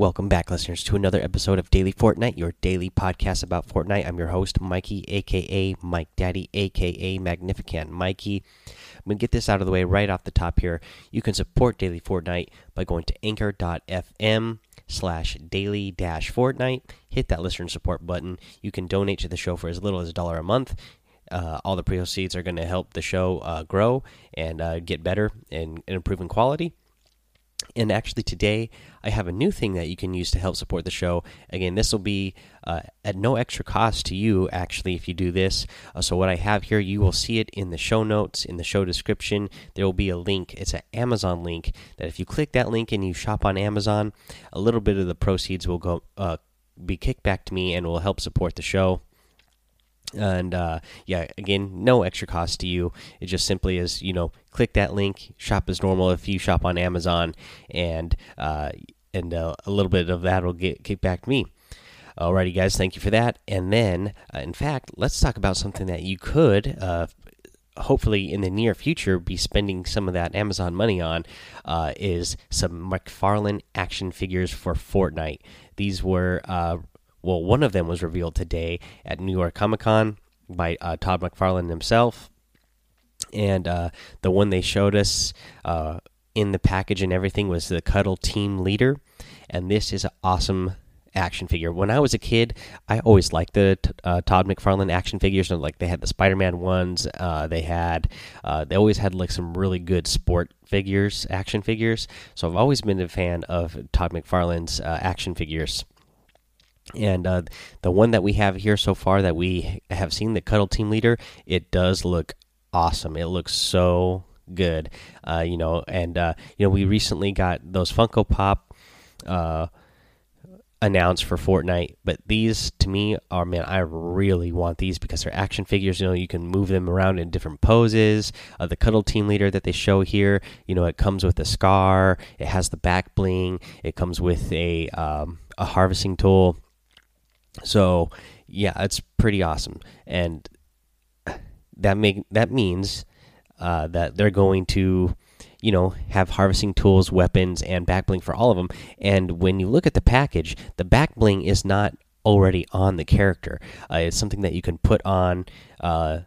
Welcome back, listeners, to another episode of Daily Fortnite, your daily podcast about Fortnite. I'm your host, Mikey, aka Mike Daddy, aka Magnificent Mikey. I'm going to get this out of the way right off the top here. You can support Daily Fortnite by going to anchor.fm slash daily dash Fortnite. Hit that listener support button. You can donate to the show for as little as a dollar a month. Uh, all the proceeds are going to help the show uh, grow and uh, get better and, and improve in quality. And actually, today I have a new thing that you can use to help support the show. Again, this will be uh, at no extra cost to you, actually, if you do this. Uh, so, what I have here, you will see it in the show notes, in the show description. There will be a link. It's an Amazon link that if you click that link and you shop on Amazon, a little bit of the proceeds will go uh, be kicked back to me and will help support the show and uh, yeah again no extra cost to you. It just simply is you know click that link shop as normal if you shop on amazon and uh, and uh, a little bit of that will get kicked back to me. Alrighty guys thank you for that. And then uh, in fact let's talk about something that you could uh, hopefully in the near future be spending some of that amazon money on uh, is some mcfarlane action figures for fortnite. These were well, one of them was revealed today at New York Comic Con by uh, Todd McFarlane himself, and uh, the one they showed us uh, in the package and everything was the Cuddle Team Leader, and this is an awesome action figure. When I was a kid, I always liked the uh, Todd McFarlane action figures. Like they had the Spider-Man ones. Uh, they had uh, they always had like some really good sport figures, action figures. So I've always been a fan of Todd McFarlane's uh, action figures. And uh, the one that we have here so far that we have seen, the Cuddle Team Leader, it does look awesome. It looks so good, uh, you know. And uh, you know, we recently got those Funko Pop uh, announced for Fortnite, but these to me are man, I really want these because they're action figures. You know, you can move them around in different poses. Uh, the Cuddle Team Leader that they show here, you know, it comes with a scar. It has the back bling. It comes with a um, a harvesting tool so yeah, it's pretty awesome, and that make that means uh, that they're going to you know have harvesting tools, weapons, and back bling for all of them. And when you look at the package, the back bling is not already on the character. Uh, it's something that you can put on uh,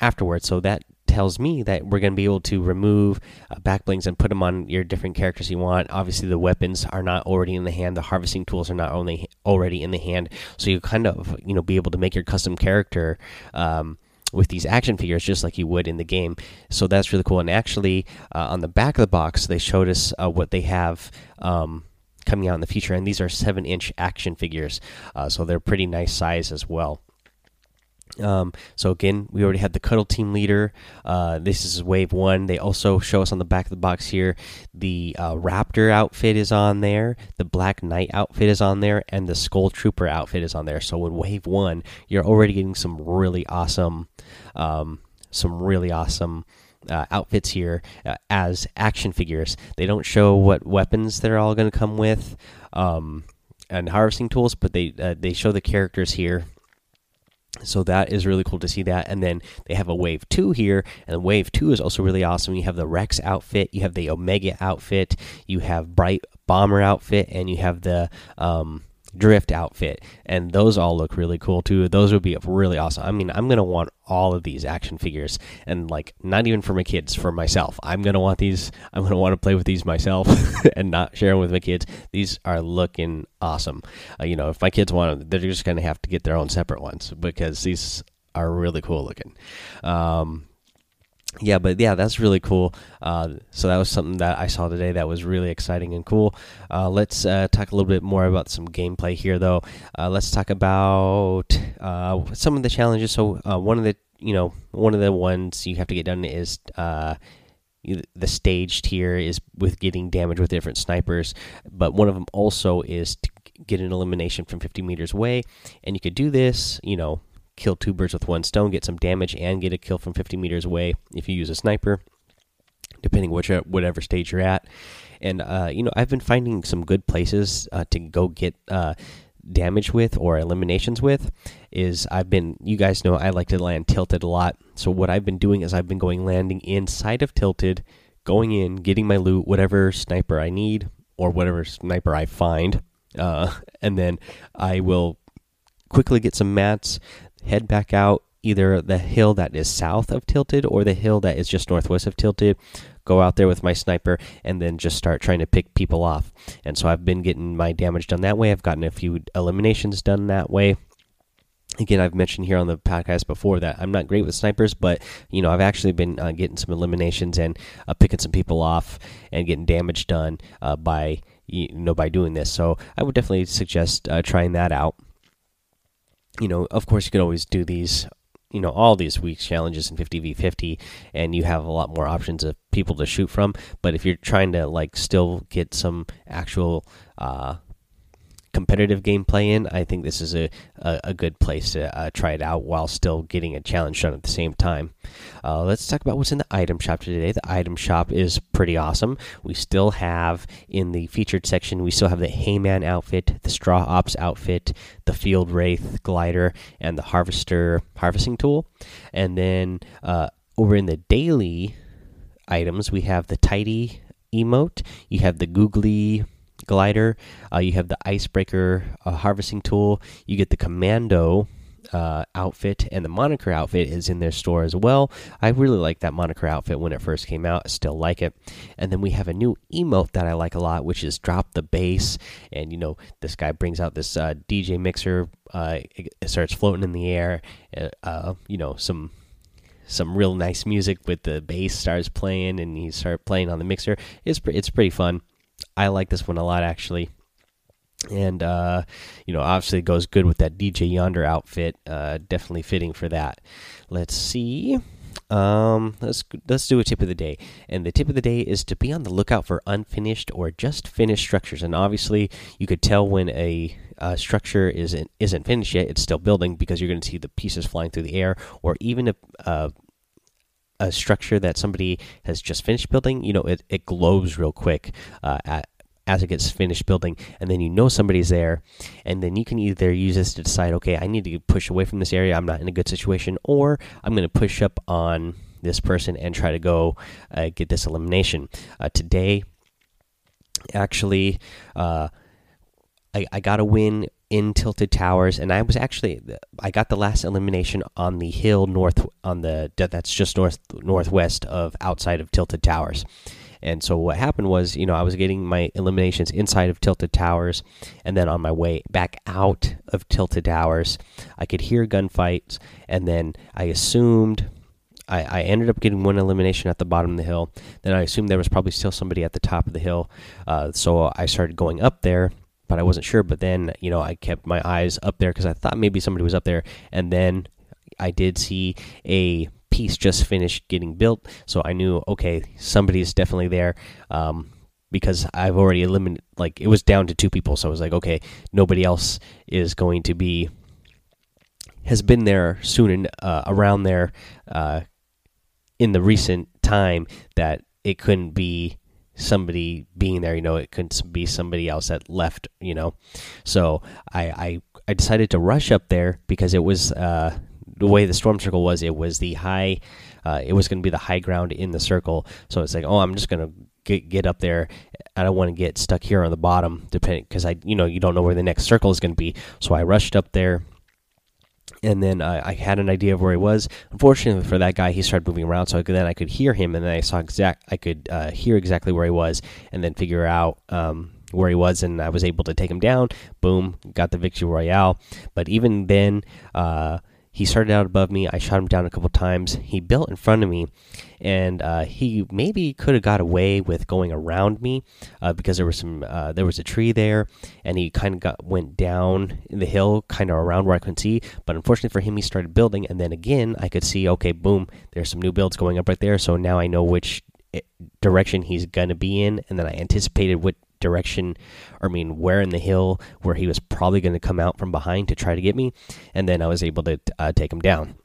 afterwards. So that tells me that we're going to be able to remove uh, back blings and put them on your different characters you want. Obviously, the weapons are not already in the hand. The harvesting tools are not only already in the hand. So you kind of you know be able to make your custom character. Um, with these action figures, just like you would in the game, so that's really cool. And actually, uh, on the back of the box, they showed us uh, what they have um, coming out in the future, and these are seven-inch action figures, uh, so they're pretty nice size as well. Um, so again, we already had the Cuddle Team Leader. Uh, this is Wave One. They also show us on the back of the box here. The uh, Raptor outfit is on there. The Black Knight outfit is on there, and the Skull Trooper outfit is on there. So in Wave One, you're already getting some really awesome, um, some really awesome. Uh, outfits here uh, as action figures. They don't show what weapons they're all going to come with, um, and harvesting tools, but they uh, they show the characters here so that is really cool to see that. And then they have a wave 2 here and the wave 2 is also really awesome. You have the rex outfit you have the omega outfit you have bright bomber outfit and you have the um, drift outfit and those all look really cool too. Those would be really awesome i mean i'm gonna want all of these action figures and like not even for my kids for myself. I'm gonna want these i'm gonna want to play with these myself and not share them with my kids. These are looking awesome. Uh, you know if my kids want them they're just gonna have to get their own separate ones because these are really cool looking. Um yeah, but yeah, that's really cool. Uh, so that was something that I saw today that was really exciting and cool. Uh, let's uh, talk a little bit more about some gameplay here, though. Uh, let's talk about uh, some of the challenges. So uh, one of the you know one of the ones you have to get done is the staged here is with getting damage with different snipers, but one of them also is to get an elimination from 50 meters away, and you could do this, you know, kill two birds with one stone, get some damage, and get a kill from 50 meters away if you use a sniper, depending which uh, whatever stage you're at. And uh, you know, I've been finding some good places uh, to go get uh, damage with or eliminations with. Is I've been, you guys know, I like to land tilted a lot. So what I've been doing is I've been going landing inside of tilted, going in, getting my loot, whatever sniper I need or whatever sniper I find uh, and then I will quickly get some mats, head back out either the hill that is south of Tilted or the hill that is just northwest of Tilted. Go out there with my sniper and then just start trying to pick people off. And so I've been getting my damage done that way. I've gotten a few eliminations done that way again i've mentioned here on the podcast before that i'm not great with snipers but you know i've actually been uh, getting some eliminations and uh, picking some people off and getting damage done uh, by you know by doing this so i would definitely suggest uh, trying that out you know of course you can always do these you know all these weeks challenges in 50v50 and you have a lot more options of people to shoot from. But if you're trying to like still get some actual uh competitive gameplay in, I think this is a a, a good place to uh, try it out while still getting a challenge done at the same time. Uh, let's talk about what's in the item shop today. The item shop is pretty awesome. We still have in the featured section, we still have the Hay Man outfit, the Straw Ops outfit, the Field Wraith glider, and the Harvester harvesting tool. And then uh, over in the daily items, we have the Tidy emote. You have the Googly glider. Uh, you have the icebreaker uh, harvesting tool. You get the commando uh, outfit, and the moniker outfit is in their store as well. I really like that moniker outfit when it first came out. I still like it. And then we have a new emote that I like a lot, which is drop the bass. And you know, this guy brings out this uh, DJ mixer. Uh, it, starts floating in the air. Uh, you know, some some real nice music with the bass starts playing, and he start playing on the mixer. It's it's pretty fun. I like this one a lot actually. And uh, you know, obviously, it goes good with that DJ Yonder outfit. Uh, definitely fitting for that. Let's see. Um, let's let's do a tip of the day, and the tip of the day is to be on the lookout for unfinished or just finished structures. And obviously, you could tell when a uh, structure isn't isn't finished yet; it's still building because you're going to see the pieces flying through the air, or even a uh, a structure that somebody has just finished building, you know, it, it glows real quick uh, at, as it gets finished building, and then you know somebody's there, and then you can either use this to decide, okay, I need to push away from this area, I'm not in a good situation, or I'm going to push up on this person and try to go uh, get this elimination. Uh, today, actually, uh, I, I got a win in Tilted Towers, and I was actually I got the last elimination on the hill north on the that's just north northwest of outside of Tilted Towers. And so what happened was, you know, I was getting my eliminations inside of Tilted Towers, and then on my way back out of Tilted Towers, I could hear gunfights, and then I assumed I, I, ended up getting one elimination at the bottom of the hill. Then I assumed there was probably still somebody at the top of the hill. Uh, so I started going up there but I wasn't sure. But then, you know, I kept my eyes up there because I thought maybe somebody was up there. And then I did see a piece just finished getting built. So I knew, okay, somebody's definitely there. Um, because I've already eliminated, like, it was down to two people. So I was like, okay, nobody else is going to be, has been there soon and uh, around there uh, in the recent time that it couldn't be somebody being there. You know, it could be somebody else that left. You know, so I I, I decided to rush up there because it was uh, the way the storm circle was. It was the high. Uh, it was going to be the high ground in the circle. So it's like, oh, I'm just going to get get up there. I don't want to get stuck here on the bottom, depending because I you know you don't know where the next circle is going to be. So I rushed up there and then I had an idea of where he was. Unfortunately for that guy, he started moving around, so I could, then I could hear him, and then I saw exact. I could uh, hear exactly where he was, and then figure out um, where he was, and I was able to take him down. Boom, got the victory royale. But even then, uh, he started out above me. I shot him down a couple times. He built in front of me, and uh, he maybe could have got away with going around me uh, because there was some uh, there was a tree there, and he kind of got went down the hill, kind of around where I couldn't see. But unfortunately for him, he started building, and then again I could see. Okay, boom, there's some new builds going up right there. So now I know which eh, direction he's gonna be in, and then I anticipated what direction, or I mean, where in the hill where he was probably going to come out from behind to try to get me, and then I was able to uh, take him down.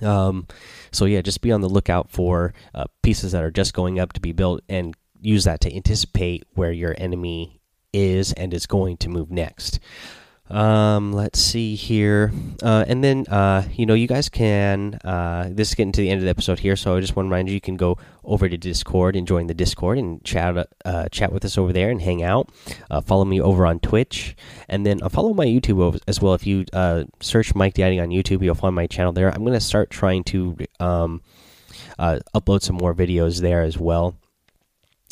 Um, so yeah, just be on the lookout for uh, pieces that are just going up to be built, and use that to anticipate where your enemy is and is going to move next. Um, let's see here. Uh, and then, uh, you know, you guys can, uh, this is getting to the end of the episode here. So I just want to remind you, you can go over to Discord and join the Discord and chat, uh, chat with us over there and hang out. Uh, follow me over on Twitch and then uh, follow my YouTube as well. If you, uh, search Mike Daddy on YouTube, you'll find my channel there. I'm going to start trying to, um, uh, upload some more videos there as well.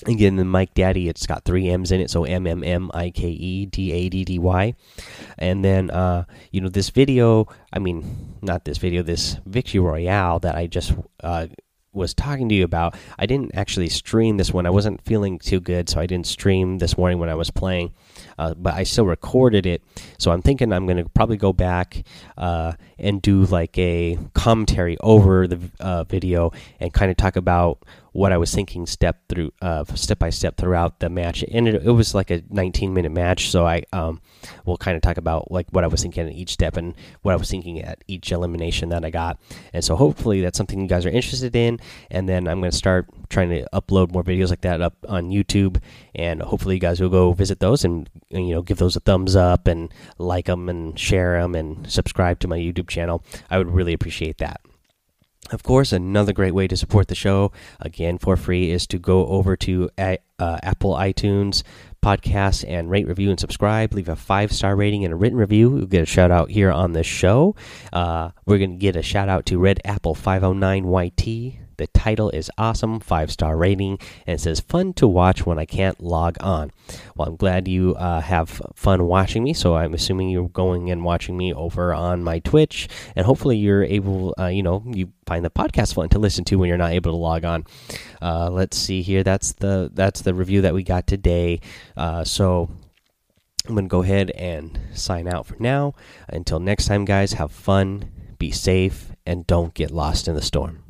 Again, the Mike Daddy, it's got three M's in it, so M M M I K E D A D D Y. And then, uh, you know, this video, I mean, not this video, this Victory Royale that I just uh, was talking to you about, I didn't actually stream this one. I wasn't feeling too good, so I didn't stream this morning when I was playing. Uh, but I still recorded it, so I'm thinking I'm going to probably go back uh, and do like a commentary over the uh, video and kind of talk about what I was thinking step through uh, step by step throughout the match. And it, it was like a 19 minute match, so I um, will kind of talk about like what I was thinking at each step and what I was thinking at each elimination that I got. And so hopefully that's something you guys are interested in. And then I'm going to start trying to upload more videos like that up on YouTube, and hopefully you guys will go visit those and you know give those a thumbs up and like them and share them and subscribe to my YouTube channel. I would really appreciate that. Of course, another great way to support the show, again for free, is to go over to uh, Apple iTunes podcast and rate, review, and subscribe. Leave a five star rating and a written review. You'll get a shout out here on the show. Uh, we're going to get a shout out to Red Apple 509 YT. The title is awesome, five star rating, and says fun to watch when I can't log on. Well, I'm glad you uh, have fun watching me, so I'm assuming you're going and watching me over on my Twitch, and hopefully you're able, uh, you know, you find the podcast fun to listen to when you're not able to log on. Uh, let's see here. That's the that's the review that we got today. Uh, so. I'm going to go ahead and sign out for now. Until next time, guys, have fun, be safe, and don't get lost in the storm.